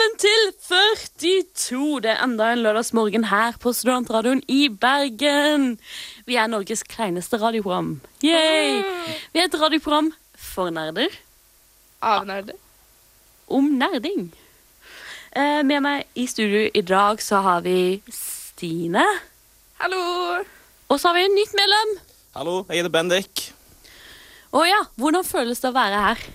velkommen til 42. Det er enda en lørdagsmorgen her på Studentradioen i Bergen. Vi er Norges kleineste radioprogram. Yay! Vi er et radioprogram for nerder Av nerder. om nerding. Eh, med meg i studio i dag så har vi Stine. Hallo! Og så har vi et nytt medlem. Hallo, jeg heter Bendik. Å ja, hvordan føles det å være her?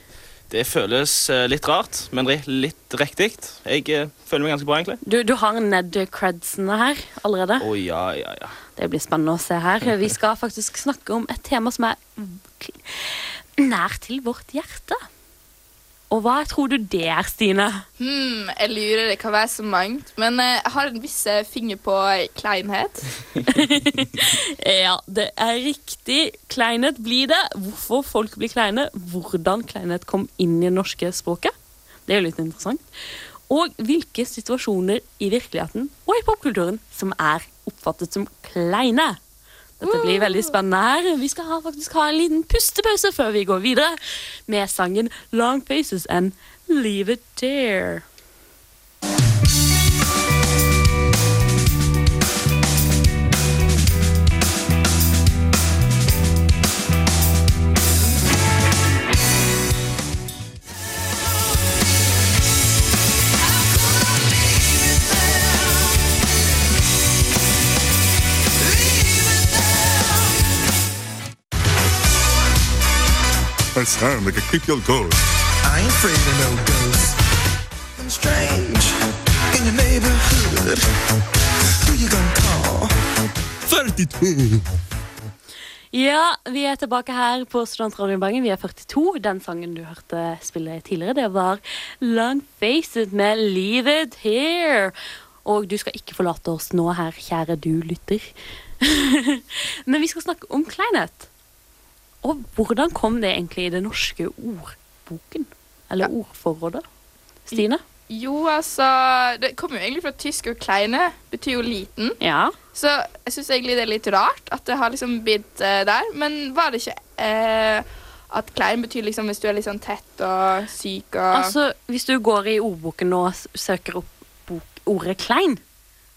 Det føles eh, litt rart, men litt riktig. Jeg eh, føler meg ganske bra, egentlig. Du, du har Ned-credsene her allerede. Å ja, ja, ja. Det blir spennende å se her. Vi skal faktisk snakke om et tema som er nær til vårt hjerte. Og hva tror du det er, Stine? Hmm, jeg lurer, det kan være så mangt. Men eh, jeg har en viss eh, finger på kleinhet. Ja, det er riktig. Kleinhet blir det. Hvorfor folk blir kleine, hvordan kleinhet kom inn i det norske språket. Det er jo litt interessant. Og hvilke situasjoner i virkeligheten og i popkulturen som er oppfattet som kleine. Dette blir veldig spennende her. Vi skal ha, faktisk ha en liten pustepause før vi går videre med sangen Long Faces and Leave It There. I sound like a creepy old ghost. I ain't afraid of no ghosts. I'm strange in your neighborhood. Who you gonna call? 32. Ja, vi er tilbake her på Studentradioen Bergen. Vi er 42. Den sangen du hørte spille tidligere, det var Long Faced med Leave It Here. Og du skal ikke forlate oss nå her, kjære du lytter. Men vi skal snakke om kleinhet. Og hvordan kom det egentlig i det norske ordboken? Eller ordforrådet? Stine? Jo, altså Det kommer jo egentlig fra tysk, og kleine betyr jo liten. Ja. Så jeg syns egentlig det er litt rart at det har liksom blitt uh, der. Men var det ikke uh, at klein betyr liksom hvis du er litt sånn tett og syk og Altså, hvis du går i ordboken og søker opp bok, ordet klein,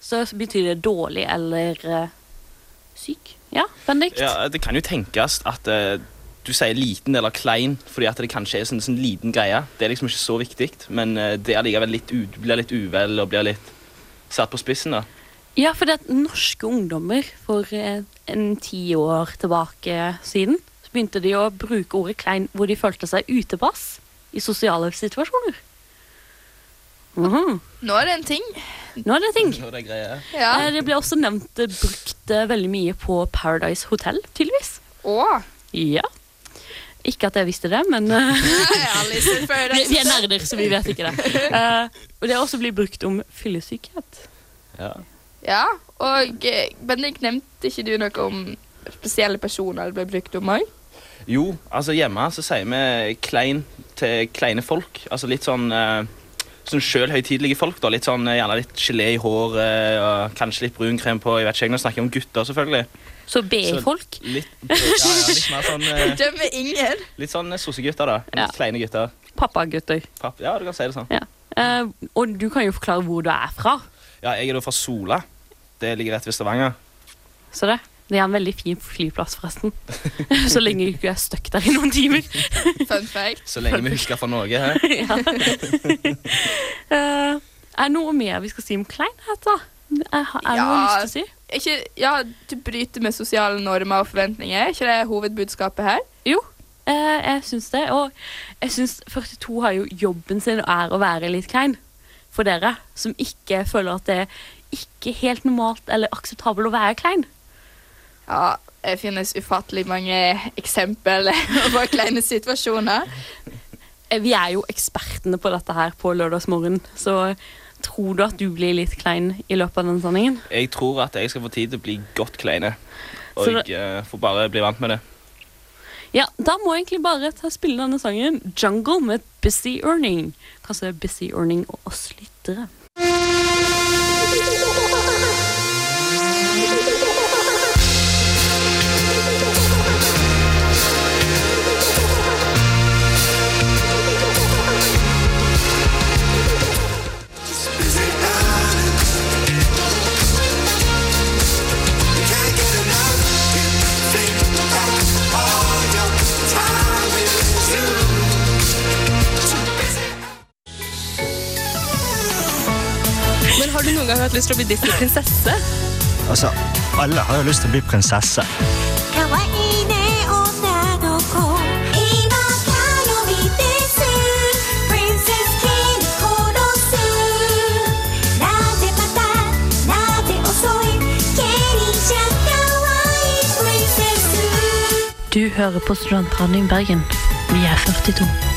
så betyr det dårlig eller uh, syk. Ja, Benedikt? ja det kan jo tenkes at uh, du sier liten eller klein fordi at det kanskje er sånn, sånn liten greie. Det er liksom ikke så viktig, men uh, det er likevel litt u du blir litt uvel og blir litt satt på spissen. da. Ja, for det at norske ungdommer for uh, en ti år tilbake siden så begynte de å bruke ordet klein hvor de følte seg utepass i sosiale situasjoner. Mhm. Nå er det en ting. Nå er det ting. Det er greie. Ja. Eh, Det ble også nevnt eh, brukt eh, veldig mye på Paradise Hotel, tydeligvis. Åh. Ja. Ikke at jeg visste det, men Nei, vi, vi er nerder, så vi vet ikke det. Uh, og det har også blitt brukt om fyllesykhet. Ja. Ja, og Bendik, nevnte ikke du noe om spesielle personer det ble brukt om òg? Jo, altså hjemme så sier vi klein til kleine folk. Altså litt sånn eh, sånn sjøl høytidelige folk. da, litt sånn, eh, Gjerne litt gelé i håret og kanskje litt brunkrem på. jeg vet ikke, Nå snakker jeg om gutter, selvfølgelig. Så BI-folk. Litt, ja, ja, litt mer sånn, eh, Dømmer ingen. litt sånn eh, sossegutter, da. Litt Ja. kleine gutter. Pappagutter. Papp, ja, du kan si det sånn. Ja. Uh, og du kan jo forklare hvor du er fra. Ja, Jeg er da fra Sola. Det ligger rett ved Stavanger. Så det, det er en veldig fin flyplass, forresten. Så lenge jeg ikke er stuck der i noen timer. Fun fact. Så lenge vi husker fra Norge, her. ja. Uh, er det noe mer vi skal si om kleinhet, da? Er, er det noe Ja. lyst til å si? Ikke, ja, du bryter med sosiale normer og forventninger. Er ikke det hovedbudskapet her? Jo, uh, jeg syns det. Og jeg syns 42 har jo jobben sin og er å være litt klein. For dere som ikke føler at det ikke helt normalt eller akseptabelt å være klein. Ja, det finnes ufattelig mange eksempler på kleine situasjoner. Eh, Vi er jo ekspertene på dette her på lørdagsmorgen, så tror du at du blir litt klein i løpet av den sendingen? Jeg tror at jeg skal få tid til å bli godt kleine. Og Så det- eh, får bare bli vant med det. Ja, da må jeg egentlig bare ta spille denne sangen Jungle med Busy Earning. Kanskje Busy Earning og oss lyttere. noen gang hatt lyst til å bli Disney-prinsesse? Altså, alle har jo lyst til å bli prinsesse. Du hører på Studentradioen Bergen. Vi er 42.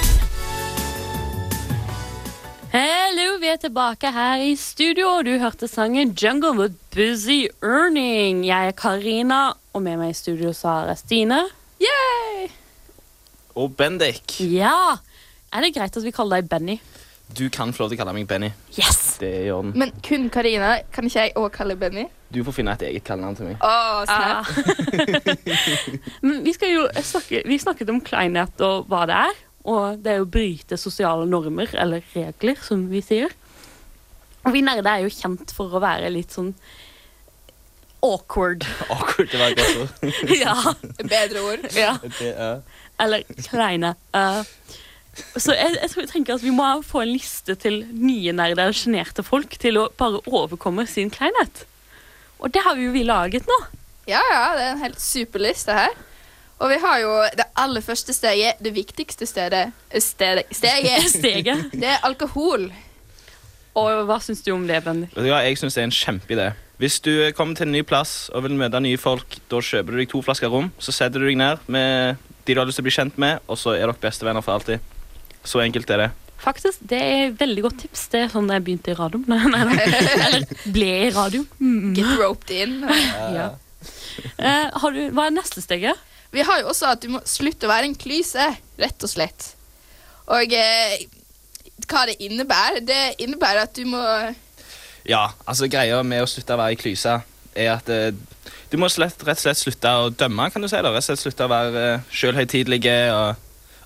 tilbake her i studio. Du hørte sangen Jungle with Busy Earning. Jeg er Karina, og med meg i studio så har jeg Stine. Yay! Og Bendik, Ja! Er det greit at vi kaller deg Benny? du kan få lov til å kalle meg Benny. Yes! Det er i orden. Men kun Karina. Kan ikke jeg òg kalle Benny? Du får finne et eget kallenavn til meg. Å, snap. Men vi, skal jo snakke, vi snakket om kleinhet og hva det er. Og det er å bryte sosiale normer, eller regler, som vi sier. Og vi nerder er jo kjent for å være litt sånn awkward. Awkward, det var et godt ord. ja. Bedre ord. ja. Er- Eller kleine. Uh, så jeg, jeg tror, tenker at vi må få en liste til nye nerder og sjenerte folk til å bare overkomme sin kleinhet. Og det har vi jo vi laget nå. Ja, ja, det er en helt super liste her. Og vi har jo det aller første steget, det viktigste stedet, stedet steget. Steget. Det er alkohol. Og hva syns du om det, Benny? Ja, Jeg syns det er en kjempeidé. Hvis du kommer til en ny plass og vil møte nye folk, da kjøper du deg to flasker rom, så setter du deg ned med de du har lyst til å bli kjent med, og så er dere bestevenner for alltid. Så enkelt er det. Faktisk, det er et veldig godt tips. Det er sånn jeg begynte i radioen. Nei, nei, nei. Eller ble i radio. Mm. Get roped in. Ja. Eh, har du, hva er neste steget? Vi har jo også at du må slutte å være en klyse, rett og slett. Og eh, hva det innebærer, det innebærer at du må Ja, altså Greia med å slutte å være i klysa er at eh, du må slett, rett og slett slutte å dømme, kan du si. da. Rett og slett slutte å være uh, sjølhøytidelige og,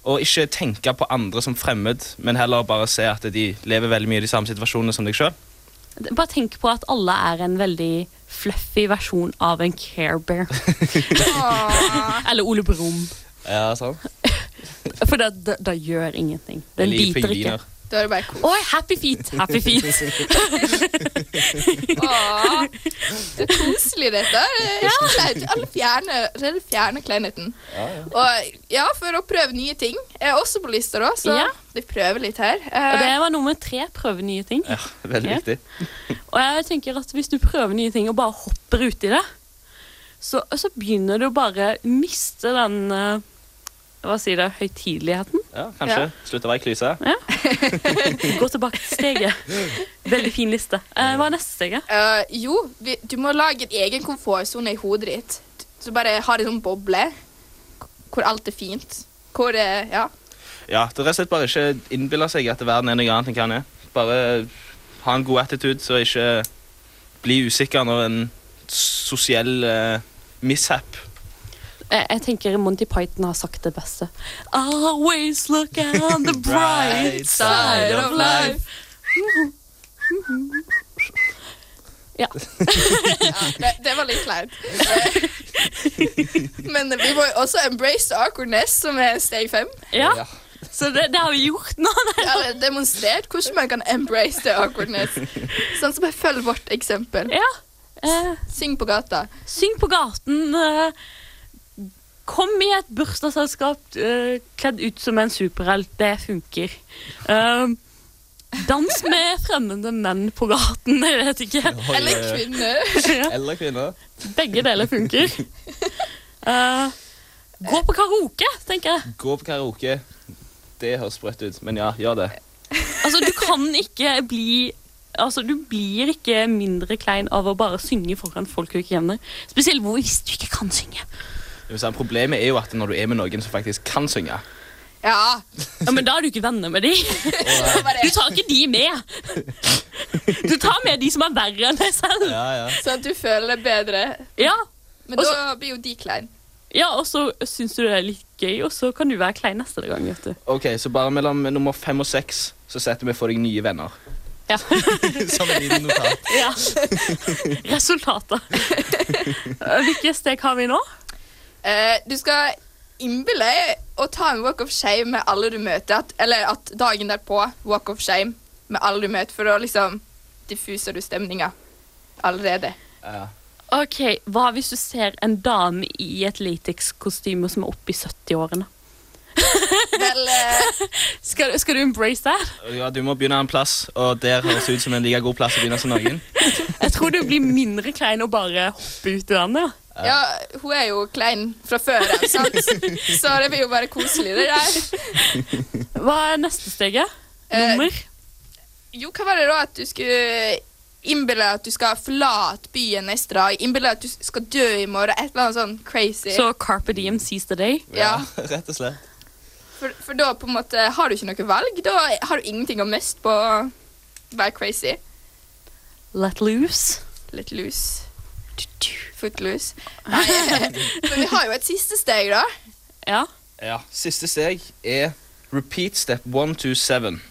og ikke tenke på andre som fremmed, men heller bare se at de lever veldig mye i de samme situasjonene som deg sjøl. Bare tenk på at alle er en veldig fluffy versjon av en Care Bear. Eller Ole Brumm. Ja, sånn. For det, det, det gjør ingenting. Den biter ikke. Da er det bare kos. Oi, happy feet! Happy feet. Åh, det er koselig, dette. Alle fjerner. Alle fjerner, kleinheten. Ja, ja. Og ja, for å prøve nye ting Jeg er også på lista, da, så Ja. vi prøver litt her. Og det Eh, var nummer tre. Prøve nye ting. Ja, veldig Ja. viktig. Og jeg tenker at hvis du prøver nye ting og bare hopper uti det, så, så begynner du å bare miste den eh, Hva sier det? Høytideligheten. Ja, kanskje. Ja. Slutte å være i klyse. Gå tilbake til steget. Veldig fin liste. Eh, hva er neste steget? Uh, jo, vi, du må lage en egen komfortsone i hodet ditt. Så bare ha en sånn boble hvor alt er fint. Hvor det, ja. Ja, det er rett og slett bare ikke innbille seg at verden er noe annet enn hva den er. Bare ha en god attitude, så ikke bli usikker når en sosiell uh, mishap Jeg, jeg tenker Monty Python har sagt det beste. Always look on the bright side of life. Ja. ja det, det var litt kleint. Men vi må jo også embrace the awkwardness, som er steg fem. ja. Så det, det har vi gjort nå. ja, demonstrert hvordan man kan embrace the awkwardness. Sånn som jeg følger vårt eksempel. Ja. Eh, Syng på gata. syng på gaten. Eh, kom i et bursdagsselskap uh, kledd ut som en superhelt. Det funker. Um, Dans med fremmede menn på gaten. Jeg vet ikke. Eller kvinner. Eller kvinner. Begge deler funker. Uh, gå på karaoke, tenker jeg. Gå på karaoke. Det høres sprøtt ut, men ja, gjør det. Altså, du kan ikke bli Altså, Du blir ikke mindre klein av å bare synge foran folk du ikke kjenner. Spesielt hvis du ikke kan synge. Det si, Problemet er jo at når du er med noen som faktisk kan synge Ja. Ja, Men da er du ikke venner med dem. Du tar ikke de med. Du tar med de som er verre enn deg selv. Ja, ja. Sånn at du føler deg bedre. Ja, Men også, da blir jo de klein. ja og så syns du det er litt gøy, og så kan du være klein neste gang. vet du. Ok, Så bare mellom nummer fem og seks så setter vi for deg nye venner. Ja. Som en liten notat. ja. Resultater. Hvilke steg har vi nå? Eh, du skal innbille deg å ta en walk of shame med alle du møter. At, eller at dagen derpå, walk of shame med alle du møter, for da liksom diffuser du stemninga allerede. Ja. Ok, Hva hvis du ser en dame i et latex-kostyme som er oppe i 70-årene? Vel, uh... Skal, skal du embrace that? ja, Du må begynne en plass, og der høres ut som en like god plass å begynne som noen. Jeg tror du blir mindre klein å bare hoppe ut i vannet. Ja, hun er jo klein fra før av, sant? Så det blir jo bare koselig, det der. Hva er neste steget? Eh, Nummer? Jo, hva var det da at du skulle innbille at du skal forlate byen neste dag? Innbille at du skal dø i morgen? Et eller annet sånn crazy. Så Carpe Diem sees the day. ja. Rett og slett. For, for da på en måte har du ikke noe valg. Da har du ingenting å miste på å være crazy. Let loose. Let loose. Footloose. Nei, men vi har jo et siste steg, da. Ja. Ja, Siste steg er repeat step one to seven.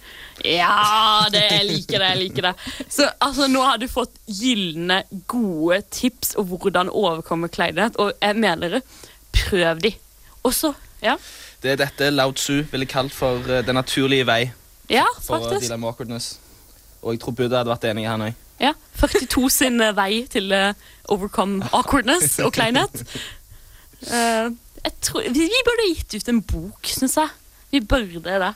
Ja, det, jeg liker det. jeg liker det. Så altså, Nå har du fått gylne, gode tips om hvordan overkomme kleinhet. Og jeg mener dere, Prøv de. Og så Ja, Det er dette Lao Tzu ville kalt for uh, den naturlige vei ja for å faktisk. deale med awkwardness. Og jeg tror Buddha hadde vært enig i han òg. Ja, 42 sin eh, vei til eh, overcome awkwardness og kleinhet. Eh, tror, vi, vi burde gitt ut en bok, syns jeg. Vi burde det.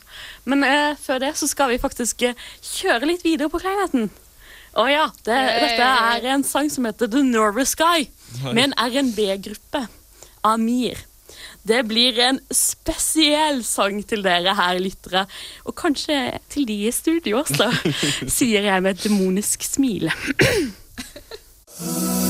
Men uh, før det så skal vi faktisk kjøre litt videre på kleinheten. Å ja, det, dette er en sang som heter The Nervous Guy, med en RNB-gruppe. Amir. Det blir en spesiell sang til dere her lyttere, og kanskje til de i studio også, sier jeg med et demonisk smil.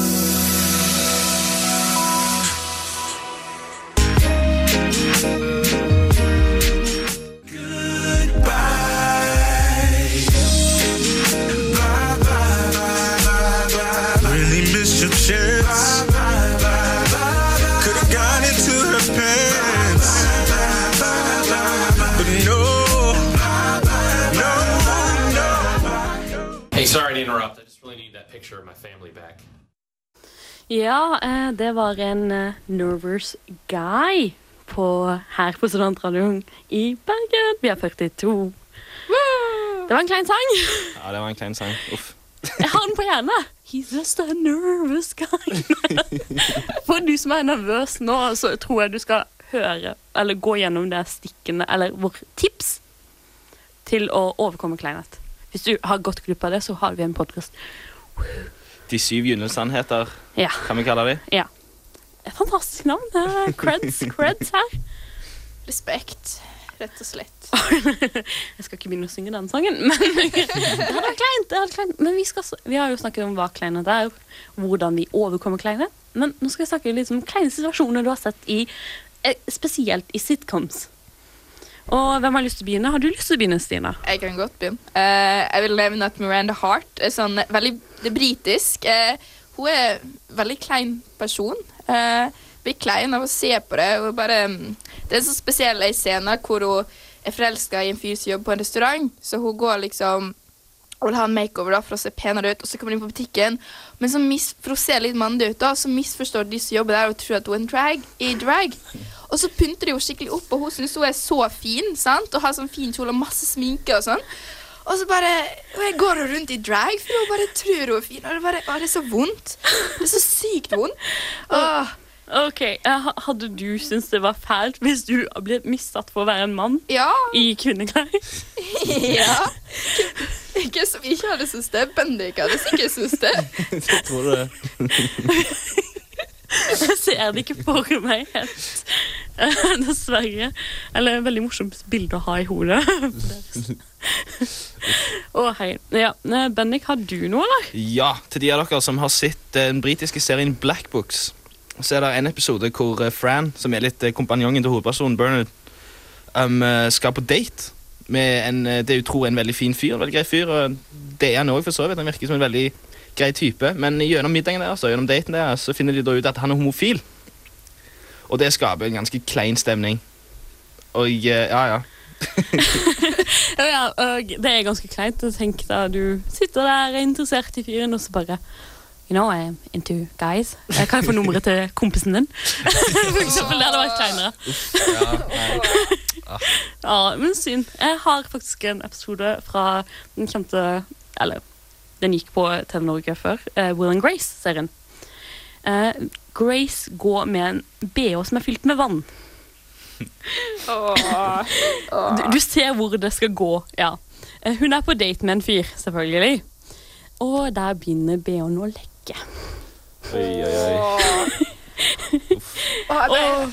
picture of my family back. Ja, eh, det var en eh, nervous guy på, her på Studentradioen i Bergen. Vi er 42. Det var en klein sang. Ja, det var en klein sang. Uff. Jeg har den på hjernen. He's just a nervous guy. For du som er nervøs nå, så tror jeg du skal høre eller gå gjennom det stikkene eller vår tips til å overkomme kleinhet. Hvis du har gått glipp av det, så har vi en podkast. De syv gylne sannheter, Ja. kan vi kalle dem. ja. Fantastisk navn. Det er creds, creds her. Respekt, rett og slett. Jeg skal ikke begynne å synge den sangen, men det hadde vært kleint. Det hadde kleint. Men vi, skal, vi har jo snakket om hva kleinhet er, hvordan vi overkommer kleinhet. Men nå skal vi snakke litt om kleine situasjoner du har sett i eh, spesielt i sitcoms. Og hvem har lyst til å begynne? Har du lyst til å begynne, Stina? Jeg kan godt begynne. Uh, jeg vil nevne at Miranda Hart er sånn veldig det er britisk. Uh, hun er en veldig klein person. Uh, blir klein av å se på det. Hun bare, um, det er en så spesiell scene hvor hun er forelska i en fyr som jobber på en restaurant. Så hun går liksom og vil ha en makeover da, for å se penere ut, og så kommer hun inn på butikken. Men så mis, for å se litt mandig ut, da, så misforstår de som jobber der, og tror at hun drag, i drag. Og så pynter de henne skikkelig opp, og hun syns hun er så fin. sant? Og har sånn fin kjole og masse sminke og sånn. Og så bare og jeg går hun rundt i drag, for hun bare tror hun er fin. Og det, bare, å, det er så vondt. Det er så sykt vondt. Åh, Ok, eh, Hadde du syntes det var fælt hvis du ble missatt for å være en mann ja, i kvinneklær? ja. Hvem som ikke hadde syntes det? Bendik hadde sikkert syntes det. Jeg tror det. Jeg ser det ikke for meg helt. Dessverre. Eller veldig morsomt bilde å ha i hodet. Å, hei. Ja, Bendik, har du noe, eller? Ja, til de av dere som har sett eh, den britiske serien Black Books, så er det en episode hvor eh, Fran, som er litt eh, kompanjongen til hovedpersonen Bernard, um, skal på date en eh, det er jo tro en veldig fin fyr, en veldig grei fyr. og Det er han òg, for så vidt. Han virker som en veldig grei type. Men gjennom middagen deres og gjennom daten deres, så finner de da ut at han er homofil. Og det skaper en ganske klein stemning. Og eh, ja, ja. Ja, ja, og det er ganske kleint å tenke da du sitter der er interessert i fyren, og så bare You know, I'm into guys. Jeg Kan jeg få nummeret til kompisen din? For eksempel, det hadde vært kleinere. ja. Ja, men synd. Jeg har faktisk en episode fra den kjente Eller, den gikk på TV Norge før. eh, Will and Grace-serien. Eh, Grace går med en BH som er fylt med vann. Du, du ser hvor det skal gå, ja. Eh, Hun er på date med en fyr, selvfølgelig. Og der begynner BH-en å lekke. Oi, oi, oi. Og,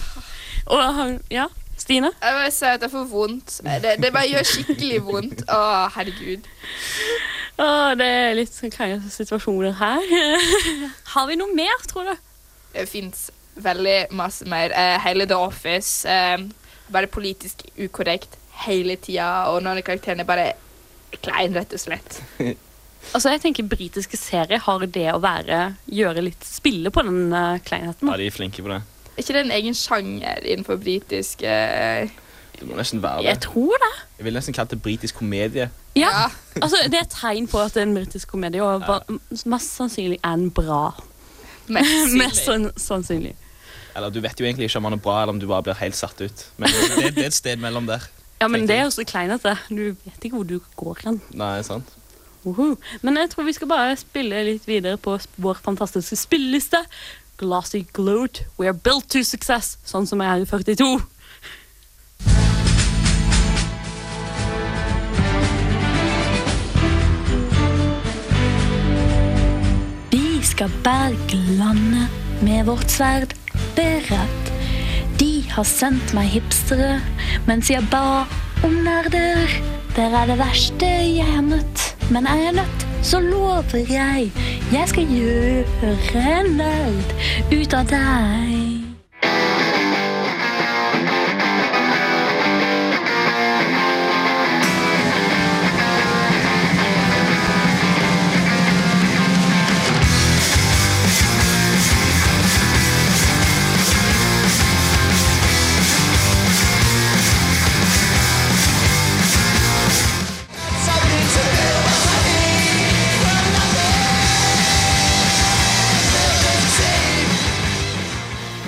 og han Ja, Stine? Jeg bare sier at jeg får vondt. Det, det bare gjør skikkelig vondt. Å, herregud. Å, det er litt sånn kleine situasjoner her. Har vi noe mer, tror du? Det fins veldig masse mer. Eh, hele The Office. Eh, bare politisk ukorrekt hele tida. Og noen av karakterene er bare klein, rett og slett. Altså, jeg tenker Britiske serier har det å være gjøre litt spille på den uh, kleinheten. Ja, de er flinke på det. Er ikke det en egen sjanger innenfor britisk uh... Det må nesten være det. Jeg tror det. Jeg vil nesten kalt det britisk komedie. Ja, altså Det er et tegn på at det er en britisk komedie, og ja. mest sannsynlig er den bra. Mest Mest sannsynlig. Eller du vet jo egentlig ikke om han er bra, eller om du bare blir helt satt ut. Men det, det er et sted mellom der. Ja, men det er også kleinete. Du vet ikke hvor du går hen. Nei, sant? Uhu. Men jeg tror vi skal bare spille litt videre på vår fantastiske spilleliste. Glossy Gloat, We are built to success, sånn som jeg er i 42. Vi skal berge landet med vårt sverd beredt. De har sendt meg hipstere mens jeg ba om nerder. Dere er det verste jeg har møtt, men er jeg nødt, så lover jeg. Jeg skal gjøre en nerd ut av deg.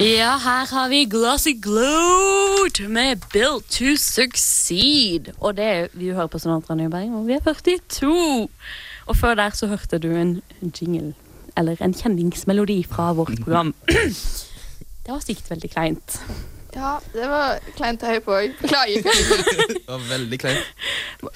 Ja, her har vi Glossy Gloat med Built to Succeed. Og det er, vi hører på Sonatra Nyberg, og vi er 42. Og før der så hørte du en jingle, eller en kjenningsmelodi fra vårt program. Det var sikkert veldig kleint. Ja, det var kleint å høre på. Beklager. Philip. Det var veldig kleint.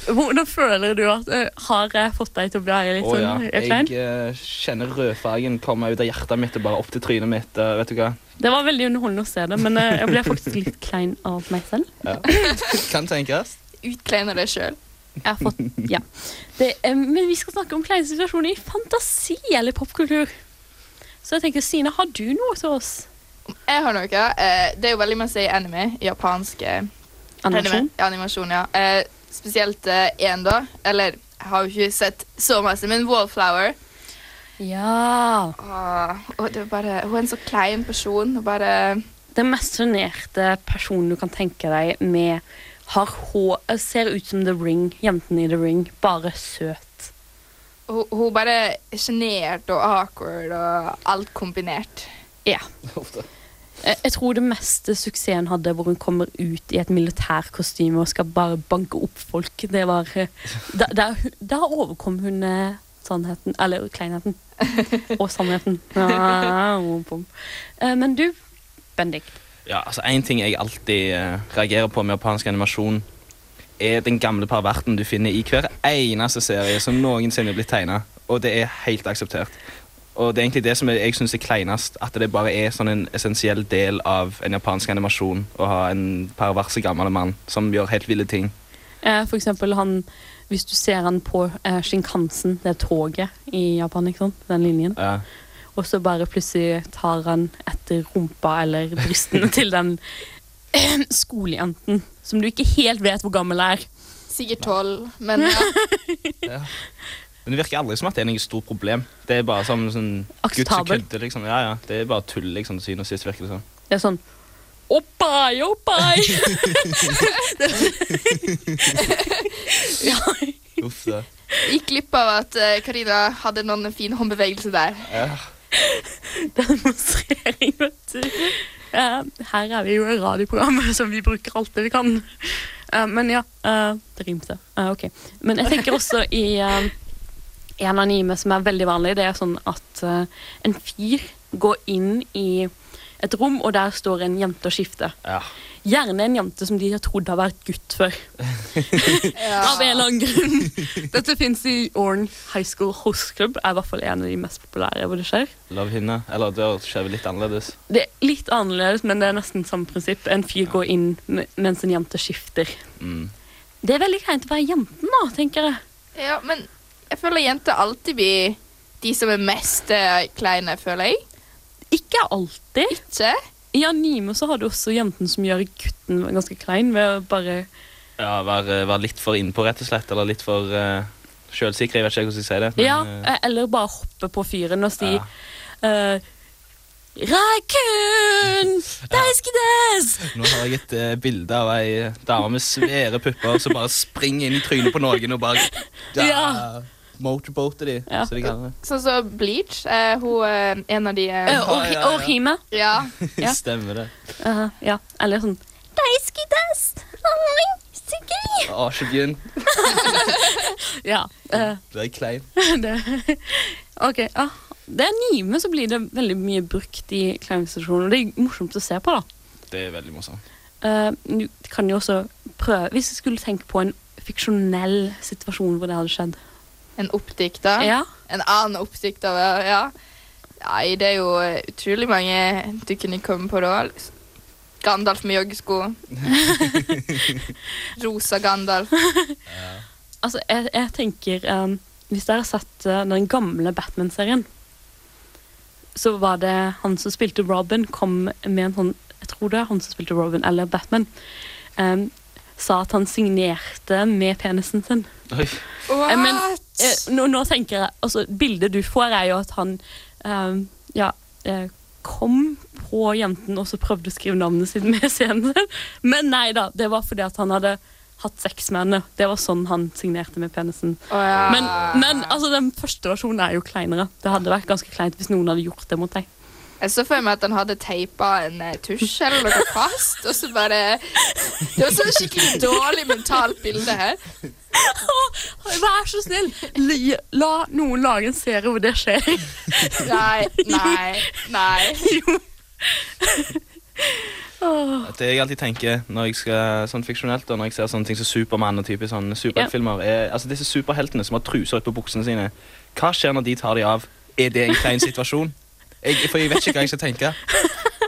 Hvordan føler du at eh, Har jeg fått deg til å bli litt ja. sånn eh, klein? Jeg uh, kjenner rødfargen komme ut av hjertet mitt og bare opp til trynet mitt. Uh, vet du hva? Det var veldig underholdende å se det, men uh, jeg ble faktisk litt klein av meg selv. Ja. Kan tenkes. Utkleiner deg sjøl. Jeg har fått, ja. Det, men vi skal snakke om kleine situasjoner i fantasi eller popkultur. Så jeg tenker, Sine, har du noe til oss? Jeg har noe. Eh, det er jo veldig masse i anime. Japansk eh, Animasjon? Ja, animasjon, ja. Eh, spesielt én, da. Eller jeg har jo ikke sett så masse, men Wallflower. Ja. Åh, og det er bare, hun er en så klein person. Og bare Den mest sjenerte personen du kan tenke deg med har hår Ser ut som The Ring, jenten i The Ring, bare søt. Hun, hun bare er sjenert og awkward og alt kombinert. Ja. Jeg, jeg tror det meste suksessen hadde hvor hun kommer ut i et militærkostyme og skal bare banke opp folk. Det var eh, Da, da, da overkom hun eh, sannheten Eller kleinheten. Og sannheten. Ja. Eh, Men du, Bendik. Ja, altså En ting jeg alltid eh, reagerer på med japansk animasjon, er den gamle perverten du finner i hver eneste serie som noensinne er blitt tegna. Og det er helt akseptert. Og det er egentlig det som jeg syns er kleinest. At det bare er sånn en essensiell del av en japansk animasjon å ha en perverse gammel mann som gjør helt ville ting. Eh, for eksempel han Hvis du ser han på eh, Shinkansen, det toget i Japan, ikke sant? den linjen, Ja. og så bare plutselig tar han etter rumpa eller brystene til den eh, skolejenten som du ikke helt vet hvor gammel er. Sikkert tolv, men ja. ja. Men det virker aldri som at det er noe stort problem. Det er bare sånn, sånn gutt kødde, liksom. Ja, ja. Det er bare tull, liksom, til syvende og sist, virker det sånn. Det er sånn Oppai, oppai! ja. Uff, det. Gikk glipp av at eh, Karina hadde noen fin håndbevegelse der. Ja. Demonstrering, vet du. Her er vi jo i radioprogrammet, som vi bruker alt det vi kan. Eh, men ja, eh, det rimte. Ok. Men jeg tenker også i en anime som er veldig vanlig, det er sånn at uh, en fyr går inn i et rom, og der står en jente og skifter. Ja. Gjerne en jente som de har trodd har vært gutt før. Av en eller annen grunn. Dette fins i Orn High School Host Club. Er i hvert fall en av de mest populære hvor det skjer. Love henne. Eller det skjer litt annerledes. Det er litt annerledes, men det er nesten samme prinsipp. En fyr går inn mens en jente skifter. Mm. Det er veldig kleint å være jenten, da, tenker jeg. Ja, men jeg føler jenter alltid blir de som er mest eh, kleine, føler jeg. Ikke alltid. Ikke? I anime så har du også jenten som gjør gutten ganske klein ved å bare Ja, være, være litt for innpå, rett og slett. Eller litt for uh, sjølsikre. Jeg vet ikke hvordan jeg skal si det. men, Ja, eh, eller bare hoppe på fyren og si Ja. eh, Rakun! Daisuki desu! Nå har jeg et eh, bilde av ei dame med svære pupper som bare springer inn i trynet på noen og bare ja, Ja. Motorboater de, Ja. så de kan. Sånn som Bleach. eh, hun er en av de eh, Eh, og, ja, ja. og Hime. Ja. Ja. Stemmer det. Uh, ja, eller sånn! Å, ikke begynn. Ja. Uh, det er klein. det, ok, ja. Det er anime, så blir det veldig mye brukt i kleinstasjoner. Det er morsomt å se på, da. Det er veldig morsomt. Eh, du kan jo også prøve Hvis du skulle tenke på en fiksjonell situasjon hvor det hadde skjedd. En oppdikta. Ja. En annen oppdikta, ja. Nei, det er jo eh, utrolig mange du kunne komme på da. Gandalf med joggesko. Rosa Gandalf. Altså, jeg, jeg tenker um, Hvis dere har sett uh, den gamle Batman-serien, så var det han som spilte Robin, kom med en sånn Jeg tror det er han som spilte Robin, eller Batman. Um, sa at han signerte med penisen sin. Oi. What? Men eh, nå, nå tenker jeg altså, Bildet du får, er jo at han um, ja, eh, kom på jenten og så prøvde å skrive navnet sitt med scenen. Men nei da, det var fordi at han hadde hatt sex med henne. Det var sånn han signerte med penisen. Oh, ja. Men, men altså, den første versjonen er jo kleinere. Det hadde vært ganske kleint hvis noen hadde gjort det mot deg. Jeg så for meg at han hadde teipa en eh, tusj eller noe fast, og så bare Det var sånn skikkelig dårlig mentalt bilde her. Vær så snill, la, la noen lage en serie hvor det skjer. Nei, nei, nei. Jo. Det jeg alltid tenker når jeg skal sånn fiksjonelt da, når jeg ser sånne ting som Supermann og type sånne superheltfilmer, er altså disse superheltene som har truser på buksene sine. Hva skjer når de tar de av? Er det en klein situasjon? Jeg, for jeg vet ikke hva jeg skal tenke.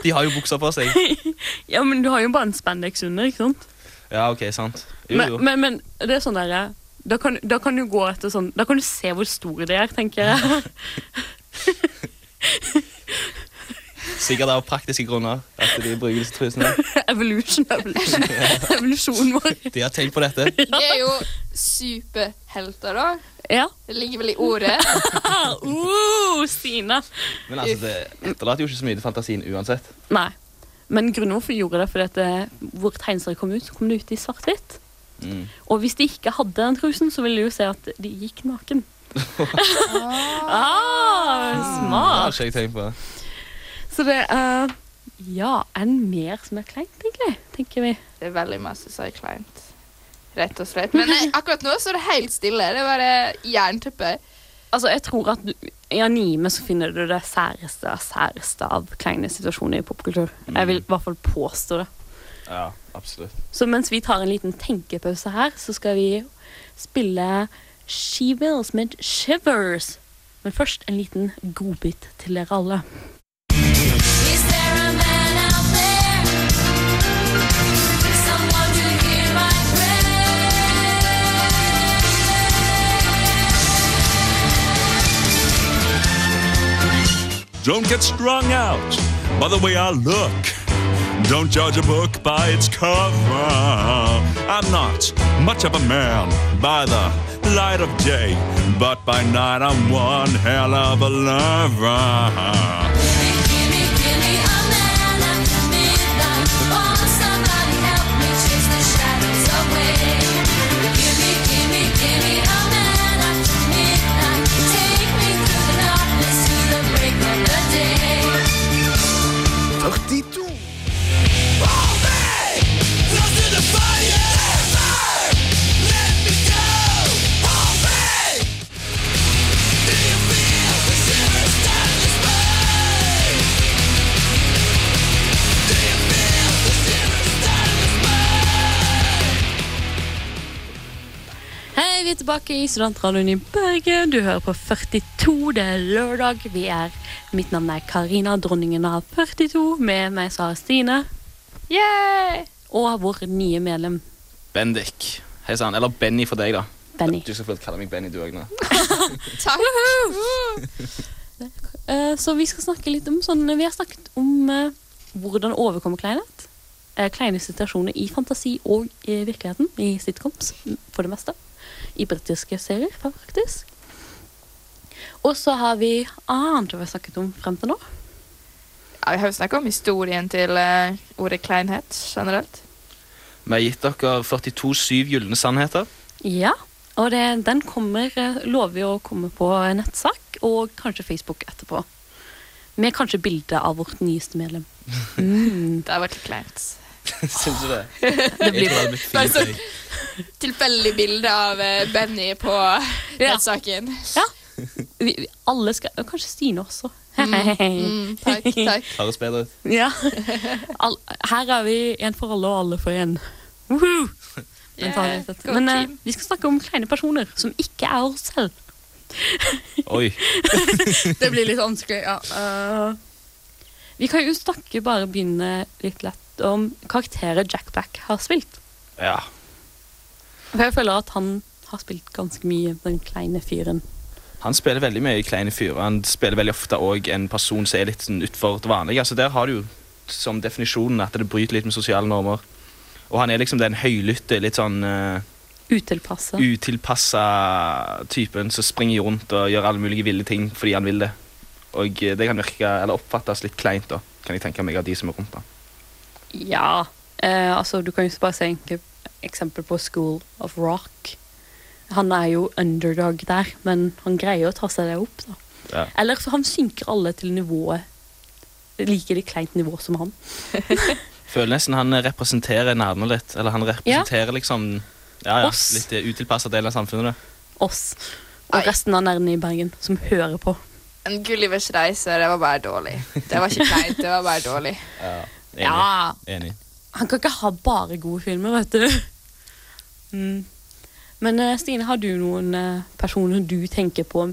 De har jo bukser på seg. Ja, men du har jo bare en spandex under, ikke sant? Ja, ok, sant. Jo, Men, jo. men, men det er sånn derre da kan, da kan du gå etter sånn Da kan du se hvor store de er, tenker jeg. Sikkert av praktiske grunner at de bruker disse trusene. Evolution, evolution. Evolusjonen vår. De har tenkt på dette. De er jo superhelter, da. Ja. Det ligger vel i ordet. uh, Stine! Men altså, det etterlater jo ikke så mye til fantasien uansett. Nei. Men grunnen hvorfor de gjorde det, fordi at det, hvor tegneserier kom ut, så kom det ut i svart-hvitt. Mm. Og hvis de ikke hadde den trusen, så ville de jo se at de gikk naken. ah, Det smart. har ikke jeg tenkt på. Så det er Ja, enn mer som er kleint, egentlig, tenker vi. Det er veldig masse som er kleint. Rett og slett. Men eh, akkurat nå så er det helt stille. Det er bare jernteppe. Altså, jeg tror at du, I anime så finner du det særeste av særeste av kleine situasjoner i popkultur. Jeg vil i hvert fall påstå det. Ja. Absolutt. Så mens vi tar en liten tenkepause her, så skal vi spille She Wills med Shivers. Men først en liten godbit til dere alle. Don't get strung out by the way I look. Don't judge a book by its cover. I'm not much of a man by the light of day, but by night I'm one hell of a lover. Tilbake i Studentradioen i Bergen. Du hører på 42, det er lørdag. Vi er, Mitt navn er Karina, dronningen av 42. Med meg så har Stine. Yay! Og vår nye medlem Bendik. Hei sann. Eller Benny for deg, da. Benny. Du skal få kalle meg Benny, du òg nå. Takk. Eh, Så vi skal snakke litt om sånn Vi har snakket om uh, hvordan overkomme kleinhet. Uh, Kleine situasjoner i fantasi og i virkeligheten. I sitcoms, for det meste. I britiske serier, faktisk. Og så har vi annet vi har snakket om frem til nå. Ja, vi har jo snakket om historien til uh, ordet kleinhet generelt. Vi har gitt dere 42 syv gylne sannheter. Ja, og det, den kommer, eh, lover vi å komme på nettsak og kanskje Facebook etterpå. Med kanskje bilde av vårt nyeste medlem. Mm. Det har vært litt kleint. Syns du det? Det blir Bare sånn tilfeldig bilde av eh, Benny på Ja. vi, vi, alle skal, kanskje Stine også. Mm, takk, takk. Høres bedre ut. Ja. All, her er vi en for alle og alle for én. Woohoo! Men, Yeah, Men uh, vi skal snakke om kleine personer som ikke er oss selv. Oi. Det blir litt vanskelig, ja. Uh, vi kan jo snakke, bare begynne litt lett om karakterer Jack Black har spilt. Ja. For jeg føler at han har spilt ganske mye den kleine fyren. Han spiller veldig mye i kleine fyrer. Han spiller veldig ofte òg en person som er litt sånn utfor det vanlige. Altså Der har du jo som definisjonen at det bryter litt med sosiale normer. Og han er liksom den høylytte, litt sånn uh, Utilpassa. utilpassa typen som springer rundt og gjør alle mulige ville ting fordi han vil det. Og eh, det kan virke, eller oppfattes litt kleint, da, kan jeg tenke meg av de som er rundt han. Ja. Eh, altså, du kan jo bare se et eksempel på School of Rock. Han er jo underdog der, men han greier å ta seg det opp. da. Ja. Eller så han synker alle til nivået like det kleint nivå som han. Føler nesten han representerer nærmere litt. Eller han representerer liksom ja, ja, Oss. litt utilpassa del av samfunnet. det. Oss. Og Ai. resten av nerdene i Bergen som hører på. En Gullivers reise, det var bare dårlig. Det var ikke kleint, det var bare dårlig. Enig. Ja. Enig. Han kan ikke ha bare gode filmer, vet du. Mm. Men eh, Stine, har du noen eh, personer du tenker på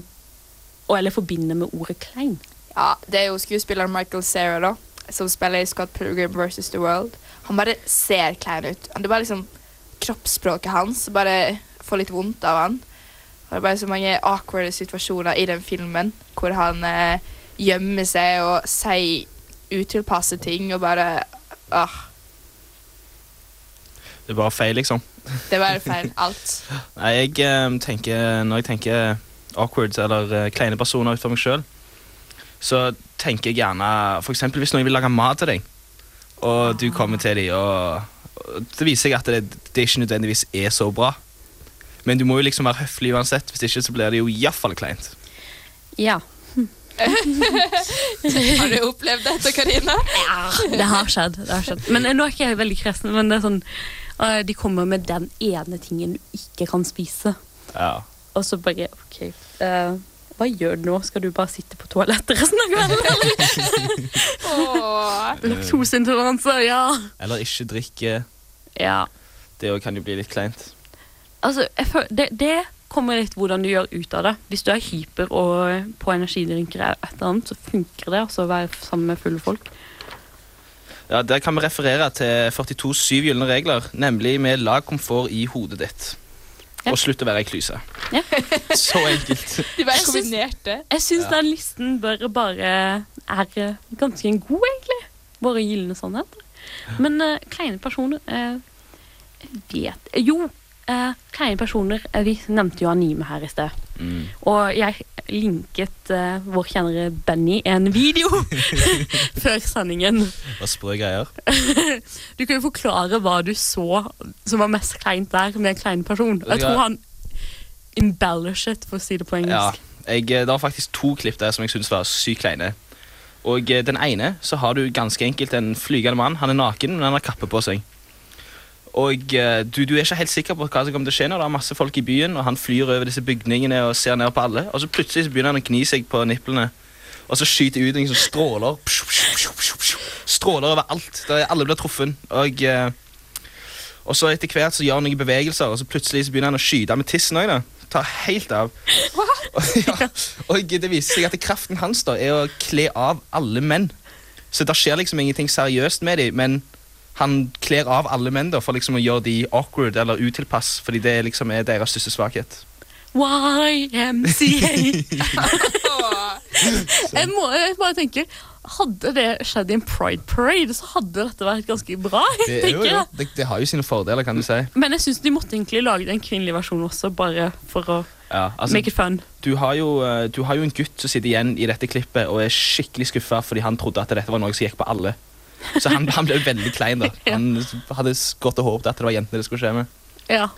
eller forbinder med ordet klein? Ja, det er jo skuespilleren Michael Cera, da, som spiller i Scott Pilgrim vs. The World. Han bare ser klein ut. Det er bare liksom kroppsspråket hans bare får litt vondt av han. Og det er bare så mange awkward situasjoner i den filmen hvor han eh, gjemmer seg og sier utilpasse ting og bare åh. Det er bare feil, liksom. Det bare feil. Alt. Nei, jeg eh, tenker Når jeg tenker awkward eller eh, kleine personer utenfor meg sjøl, så tenker jeg gjerne eksempel hvis noen vil lage mat til deg, og du kommer til dem, og, og det viser seg at det, det ikke nødvendigvis er så bra. Men du må jo liksom være høflig uansett, hvis ikke så blir det jo iallfall kleint. Ja. Har du opplevd dette, Karina? Det har skjedd. det har skjedd. Men eh, nå er ikke jeg veldig kresen, men det er sånn eh, De kommer med den ene tingen du ikke kan spise. Ja. Og så bare OK. Uh, hva gjør du nå? Skal du bare sitte på toalettet resten av kvelden? Åh. Laktoseintoleranse, ja. Eller ikke drikke Ja. Det kan jo bli litt kleint. Altså, det, det kommer litt hvordan du gjør ut av det. Hvis du er hyper og på energidrinker eller et eller annet, så funker det altså å være sammen med fulle folk. Ja, Der kan vi referere til 42 syv gylne regler, nemlig med lag komfort i hodet ditt. Og slutt å være ei klyse. Ja. Så enkelt. De bare kombinerte. Jeg syns Ja. den listen bør bare er eh, ganske en god, egentlig. Våre gylne sannheter. Men uh, kleine personer uh, vet Jo, eh, kleine personer eh, Vi nevnte jo anime her i sted. Mm. Og jeg linket eh, vår kjennere Benny en video før sendingen. Og sprø greier. Du kan jo forklare hva du så som var mest kleint der med en klein person. Jeg tror han embellished, for å si det på Ja, engelsk. jeg, det var faktisk to klipp der som jeg syntes var sykt kleine. Og eh, den ene så har du ganske enkelt en flygende mann. Han er naken, men han har kappe på seg. Og eh, du, du er ikke helt sikker på hva som kommer til å skje når det er masse folk i byen, og han flyr over disse bygningene og ser ned på alle, og så plutselig så begynner han å gni seg på nipplene. Og så skyter ut noen som stråler. Stråler over alt. Der alle blir truffet. Og, eh, og så etter hvert så gjør han noen bevegelser, og så plutselig så begynner han å skyte med tissen òg. Tar helt av. Og, ja, og det viser seg at kraften hans da er å kle av alle menn. Så det skjer liksom ingenting seriøst med dem, men han kler av alle menn da, for liksom å gjøre de awkward eller utilpass, fordi det liksom er deres største svakhet. YMCA. jeg må jeg bare tenke Hadde det skjedd i en pride parade, så hadde dette vært ganske bra. Det, jo, jo, det, det har jo sine fordeler, kan du si. Men jeg syns de måtte egentlig lage en kvinnelig versjon også, bare for å Ja, altså, make it fun. du, har jo, eh, du har jo en gutt som sitter igjen i dette klippet og er skikkelig skuffa fordi han trodde at dette var noe som gikk på alle. Så han, han ble veldig klein. da Han hadde gått og håpet at det var jentene det skulle skje med. Ja.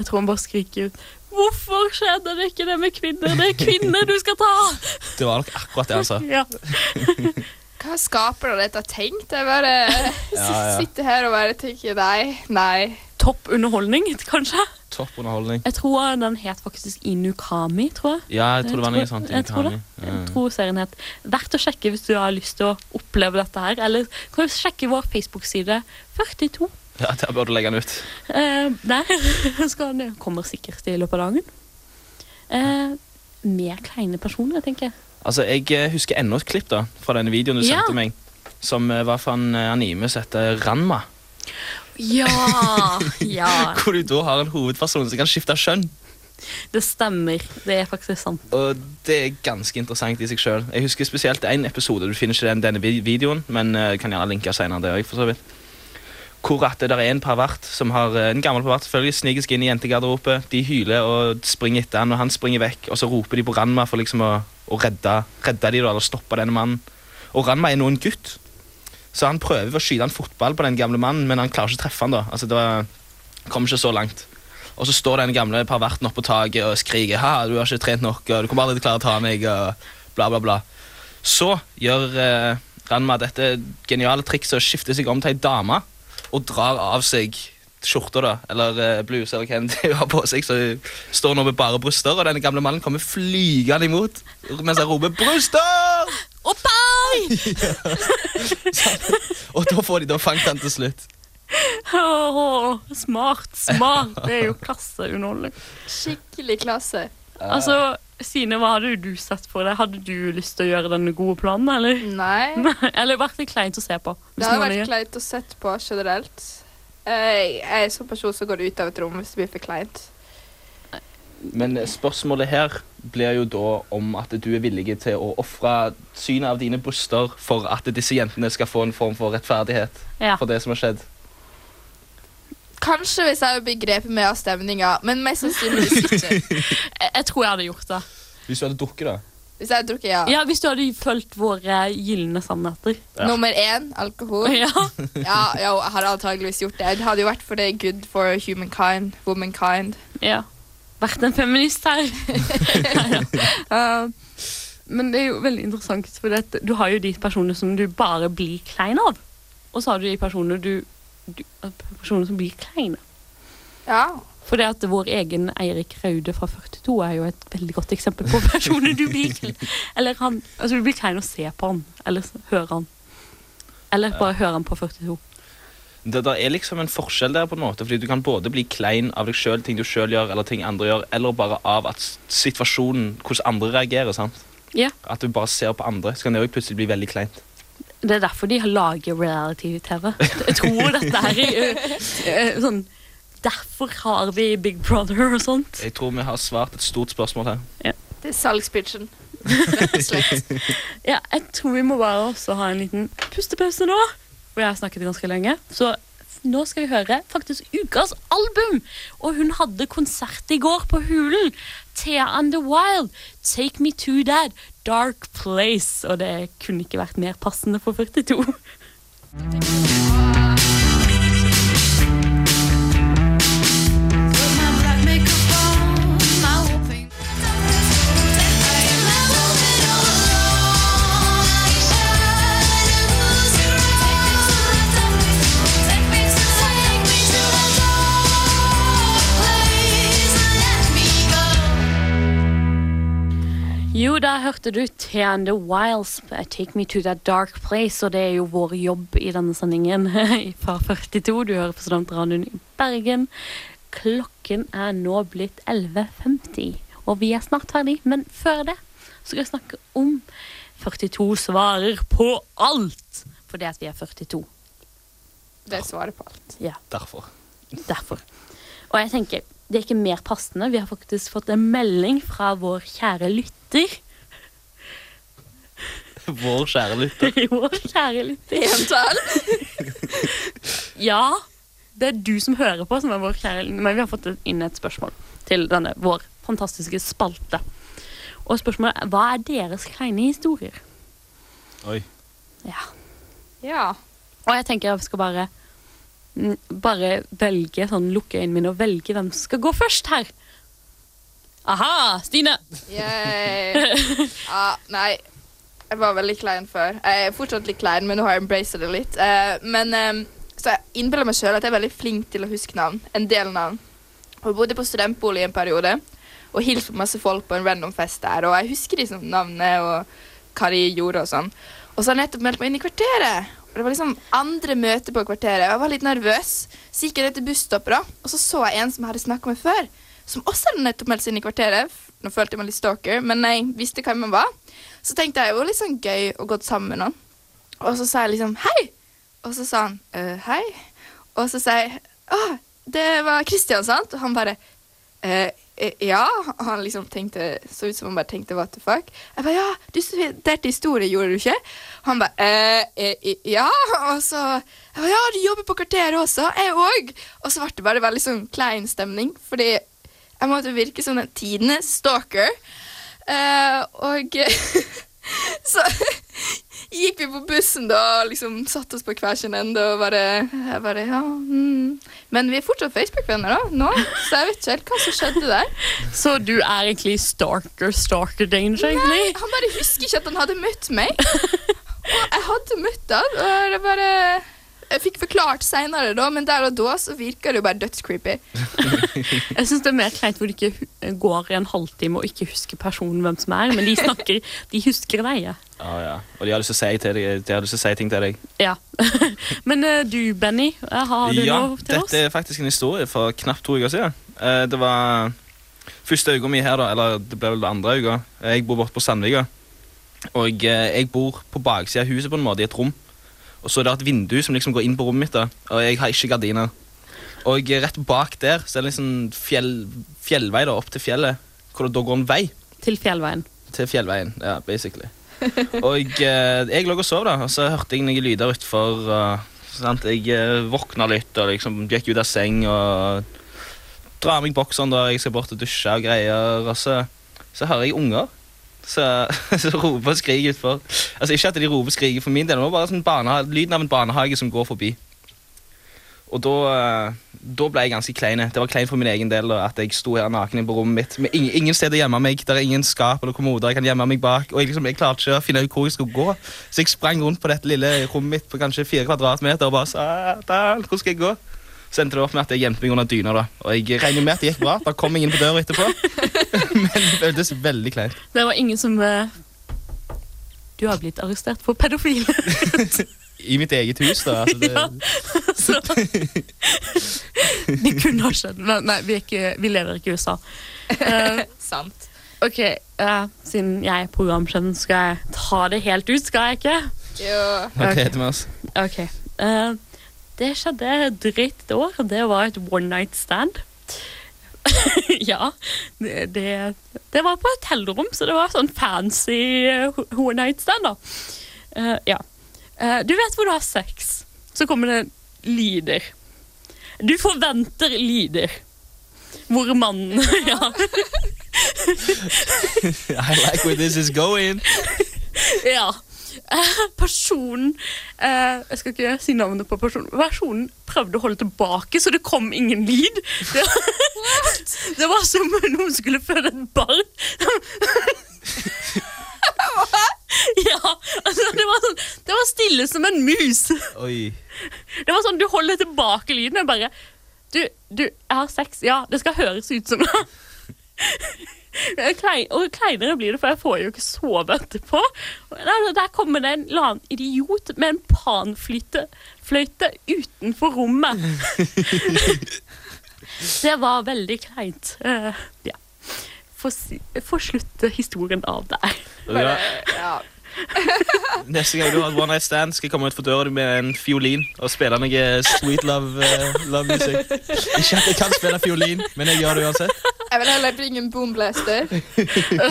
Jeg tror han bare skriker ut Hvorfor skjedde det ikke det med kvinner? Det er kvinner du skal ta! Det var nok akkurat det han sa. Ja. Hva skaper dette har tenkt? Jeg bare Ja, ja. sitter her og bare tenker nei, nei. Topp underholdning, kanskje? Topp underholdning. Jeg tror den het faktisk Inukami, tror jeg. Ja, jeg tror det var noe sånt. Jeg tror det. Jeg tror serien het Verdt å sjekke hvis du har lyst til å oppleve dette her. Eller kan du sjekke vår Facebook-side 42. Ja, Der bør du legge den ut. Eh, der skal den kommer sikkert i løpet av dagen. Eh, mer kleine personer, tenker jeg. Altså, Jeg eh, husker enda et klipp da fra denne videoen du Ja. sendte meg, som eh, var fra en eh, anime som heter Ranma. Ja! ja. Hvor du da har en hovedperson som kan skifte kjønn. Det stemmer. Det er faktisk sant. Og det er ganske interessant i seg sjøl. Jeg husker spesielt én episode. Du finner ikke den denne videoen, men uh, kan gjerne linke senere. det også, for så vidt. Hvor at det er en pervert som har eh, en gammel pervert selvfølgelig sniker seg inn i jentegarderobet. De hyler og springer etter han, og han springer vekk. Og så roper de på Ranma for liksom å, å redde, redde de da, eller stoppe denne mannen. Og Ranma er nå en gutt, så han prøver å skyte en fotball på den gamle mannen, men han klarer ikke å treffe han da. Altså, det var, kom ikke så langt. Og så står den gamle perverten oppe på taket og skriker ha, du har ikke trent nok, og du kommer aldri til å klare å ta meg, og bla, bla, bla. Så gjør eh, Ranma dette geniale trikset å skifte seg om til ei dame og drar av seg skjorta, da, eller eh, bluse, eller hva enn de har på seg. Så hun står nå med bare bryster, og denne gamle mannen kommer flygende imot mens han roper 'bryster'! Oppai! Og da får de da fanget han til slutt. Åh, smart, smart. Det er jo klasseunderholdning. Skikkelig klasse. Altså, Sine, hva hadde du sett for deg? Hadde du lyst til å gjøre den gode planen, eller? Nei. eller vært litt kleint å se på? hvis Det hadde vært gjør? kleint å se på generelt. Jeg jeg er sånn person som går ut av et rom hvis det blir for kleint. Men spørsmålet her blir jo da om at du er villig til å ofre synet av dine bryster for at disse jentene skal få en form for rettferdighet Ja. for det som har skjedd. Kanskje hvis jeg hadde begrepet med av stemninga, men mest sannsynligvis ikke. Jeg, jeg tror jeg hadde gjort det. Hvis du hadde drukket, da. Hvis jeg hadde drukket, ja. Ja, Hvis du hadde fulgt våre gylne sannheter. Ja. Nummer én alkohol. Ja. Ja, jo, jeg hadde antageligvis gjort det. Det hadde jo vært for det good for humankind, womankind. ja. Vært en feminist her. Uh, men det er jo veldig interessant, for det, du har jo de personene som du bare blir klein av. Og så har du de personene du, du personer som blir kleine. Ja. For det at vår egen Eirik Raude fra 42 er jo et veldig godt eksempel på personer du blir klein Eller han, altså du blir klein å se på han, eller høre han. Eller bare høre han på 42. Det der er liksom en forskjell der, på en måte, fordi du kan både bli klein av deg sjøl, ting du sjøl gjør, eller ting andre gjør, eller bare av at situasjonen, hvordan andre reagerer. sant? Ja. At du bare ser på andre, så kan det òg plutselig bli veldig kleint. Det er derfor de lager reality-TV. Jeg tror dette er øh, øh, sånn Derfor har vi Big Brother og sånt. Jeg tror vi har svart et stort spørsmål her. Det er salgspitchen. Ja, jeg tror vi må bare også ha en liten pustepause nå. For jeg har snakket ganske lenge. Så nå skal vi høre faktisk ukas album. Og hun hadde konsert i går på Hulen. Thea and the Wild. Take me to that dark place. Og det kunne ikke vært mer passende for 42. hørte du Thea the Wilds, Take Me to That Dark Place, og det er jo vår jobb i denne sendingen fra 42. Du hører på Studentradioen i Bergen. Klokken er nå blitt 11.50, og vi er snart ferdig, men før det så skal jeg snakke om 42 svarer på alt, fordi at vi er 42. Det svarer på alt. Ja, Derfor. derfor. Og jeg tenker, det er ikke mer passende. Vi har faktisk fått en melding fra vår kjære lytter. Vår kjære lytter. Vår kjære lytter. Entall. Ja, det er du som hører på som er vår kjære Men vi har fått inn et spørsmål til denne vår fantastiske spalte. Og spørsmålet er hva er deres kleine historier? Oi. Ja. Ja. Og jeg tenker jeg skal bare mm, bare velge sånn, lukke øynene mine og velge hvem som skal gå først her. Aha, Stine! Yay. Ja, nei. Jeg var veldig klein før. Jeg er fortsatt litt klein, men nå har jeg embraced det litt. Eh, men eh, Så jeg innbiller meg sjøl at jeg er veldig flink til å huske navn. En del navn. Og bodde på studentbolig en periode og hilste på masse folk på en random fest der. Og jeg husker liksom navnet og hva de gjorde og sånn. Og så har jeg nettopp meldt meg inn i kvarteret. Og Det var liksom andre møte på kvarteret. og Jeg var litt nervøs. Så gikk jeg ned til busstoppet, da, og så så jeg en som jeg hadde snakka med før. Som også hadde nettopp meldt seg inn i kvarteret. Nå følte jeg meg litt stalker, men jeg visste hvem han var. Så tenkte jeg det var litt sånn gøy å gå sammen med noen. Og så sa jeg liksom hei. Og så sa han «Øh, hei. Og så sa jeg å, det var Kristian, sant? Og han bare «Eh, eh, ja. Og han liksom tenkte så ut som han bare tenkte what the fuck. Jeg bare ja, du studerte historie, gjorde du ikke? Han bare «Eh, eh, eh, ja. Og så jeg bare, ja, du jobber på kvarteret også. Jeg òg. Og så ble det bare veldig sånn klein stemning, fordi jeg måtte virke som en tidenes stalker. Eh, og så gikk vi på bussen da og liksom satte oss på hver sin ende og bare, jeg bare ja, mm. Men vi er fortsatt Facebook-venner da, nå, så jeg vet ikke helt hva som skjedde der. Så du er egentlig stalker, stalker danger, egentlig? Nei, han bare husker ikke at han hadde møtt meg. Og jeg hadde møtt han, og det bare Jeg fikk forklart seinere, da, men der og da så virka det jo bare dødscreepy. Jeg syns det er mer kleint hvor du ikke går i en halvtime og ikke husker personen hvem som er, men de snakker, de husker deg. ja. Ja, ja. Og de har lyst til å si, til deg, de har lyst til å si ting til deg. Ja. Men eh, du, Benny, eh, har du ja, noe til oss? dette er faktisk en historie for knapt to uker siden. Eh, Det var første uka mi her, da, eller det ble vel det andre uka. Jeg bor borte på Sandvika. Og jeg bor på baksida av huset på en måte, i et rom. Og så er det et vindu som liksom går inn på rommet mitt, da. og jeg har ikke gardiner. Og eh, rett bak der så er det liksom fjell, fjellvei da, opp til fjellet, hvor det da går en vei Til Fjellveien. til fjellveien. Ja, basically. og eh, jeg lå og sov, da, og så hørte jeg noen lyder utfor. Uh, sant? Jeg uh, våkna litt og liksom gikk ut av seng og drar av meg bokseren da jeg skal bort og dusje og greier. Og så, så hører jeg unger så, så roper og skriker utfor. Altså Ikke at de roper og skriker for min del, det bare sånn barneha- lyden av en barnehage som går forbi. Og da, eh, da ble jeg ganske klein. Det var klein for min egen del da, at jeg sto her naken på rommet mitt. Med ingen, ingen sted å gjemme meg. Der er ingen skap eller kommoder jeg kan gjemme meg bak. Og jeg, liksom, jeg klarte ikke å finne ut hvor jeg skulle gå. Så jeg sprang rundt på dette lille rommet mitt på kanskje fire kvadratmeter og bare sa hvor skal jeg gå? Så endte det opp med at jeg gjemte meg under dyna. da Og jeg regner med at det gikk bra. Da kom ingen på døra etterpå. Men det føltes veldig kleint. Det var ingen som uh, Du har blitt arrestert for pedofile. I mitt eget hus, da. Altså, det, Ja. Så Det kunne ha skjedd. Men nei, vi, er ikke, vi lever ikke i USA. Uh, Sant. OK, uh, siden jeg er programsjefen, skal jeg ta det helt ut, skal jeg ikke? Jo. Ok, Ok. Det skjedde drøyt et år. Det var et one night stand. ja. Det, det, det var på et hotellrom, så det var sånn fancy eh, one night stand, da. Uh, ja. Uh, du vet hvor du har sex, så kommer det lyder. Du forventer lyder. Hvor mannen Ja. I like where this is going. ja. Personen eh, Jeg skal ikke si navnet på personen. Personen prøvde å holde tilbake, så det kom ingen lyd. Det, det var som om noen skulle føde et barn. ja, altså det var, sånn, det var stille som en mus. Oi. Det var sånn, Du holder tilbake lyden. Jeg bare Du, du, jeg har sex. Ja, det skal høres ut som det. Og kleinere blir det, for jeg får jo ikke sove etterpå. Der, der kommer det en eller annen idiot med en panfløyte utenfor rommet. det var veldig kleint. Eh, ja. Få slutte historien av der. Ja. Neste gang du har et one night stand, skal jeg komme ut for døra med en fiolin og spille noe sweet love, eh, love music. Ikke at jeg kan spille fiolin, men jeg gjør det uansett. Jeg vil heller bringe en boomblaster.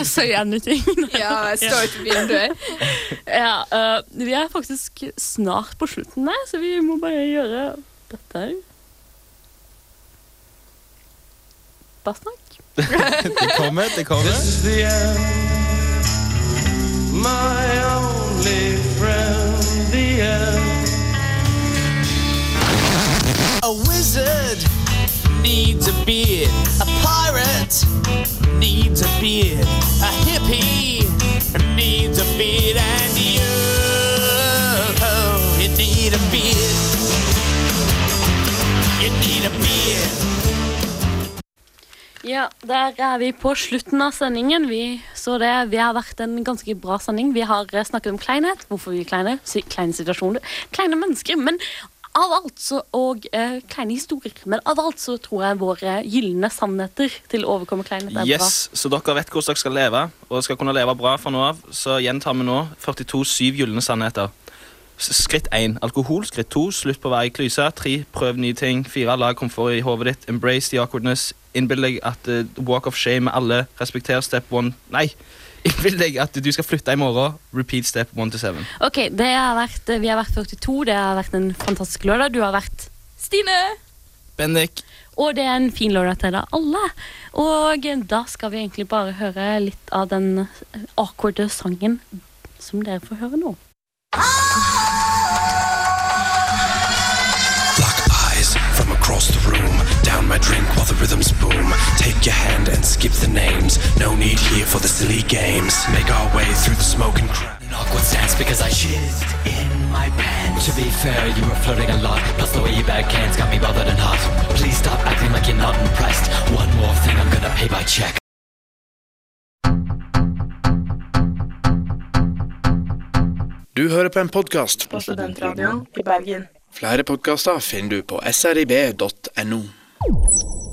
Si anything. Ja, jeg står ikke vinduet. Ja, uh, vi er faktisk snart på slutten der, så vi må bare gjøre dette her. Bare snakk. Det kommer, det kommer. the end. My only friend, the end. A wizard needs a beard. A pirate needs a beard. A hippie needs a beard. And you, you need a beard. You need a beard. Ja, der er vi på slutten av sendingen. Vi så det. Vi har vært en ganske bra sending. Vi har eh, snakket om kleinhet, hvorfor vi er kleine, kleine situasjoner, kleine mennesker. Men av alt så, og eh, kleine historier. Men av alt så tror jeg våre gylne sannheter til å overkomme kleinhet er Yes, Så dere vet hvordan dere skal leve, og skal kunne leve bra fra nå av. Så gjentar vi nå 42 syv gylne sannheter. Skritt 1. Alkohol. Skritt 2. Slutt på å være i klyse. 3. Prøv nye ting. 4. Lag komfort i hodet ditt. Embrace the awkwardness. Innbill deg at uh, walk of shame med alle. Respekter step 1 Nei! Innbill deg at du skal flytte i morgen. Repeat step 1 to 7. Ok, det har vært, Vi har vært 42. Det har vært en fantastisk lørdag. Du har vært Stine! Bendik. Og det er en fin lørdag til deg alle. Og da skal vi egentlig bare høre litt av den awkwarde sangen som dere får høre nå. Black Down my drink while the rhythms boom. Take your hand and skip the names. No need here for the silly games. Make our way through the smoke and crowd. An awkward stance because I shizzed in my pants. To be fair, you were flirting a lot. Plus the way you bag cans got me bothered and hot. Please stop acting like you're not impressed. One more thing, I'm gonna pay by check. Du hører på en podkast. På Studentradioen i Bergen. Flere podkaster finner du på srib.no. Thank you.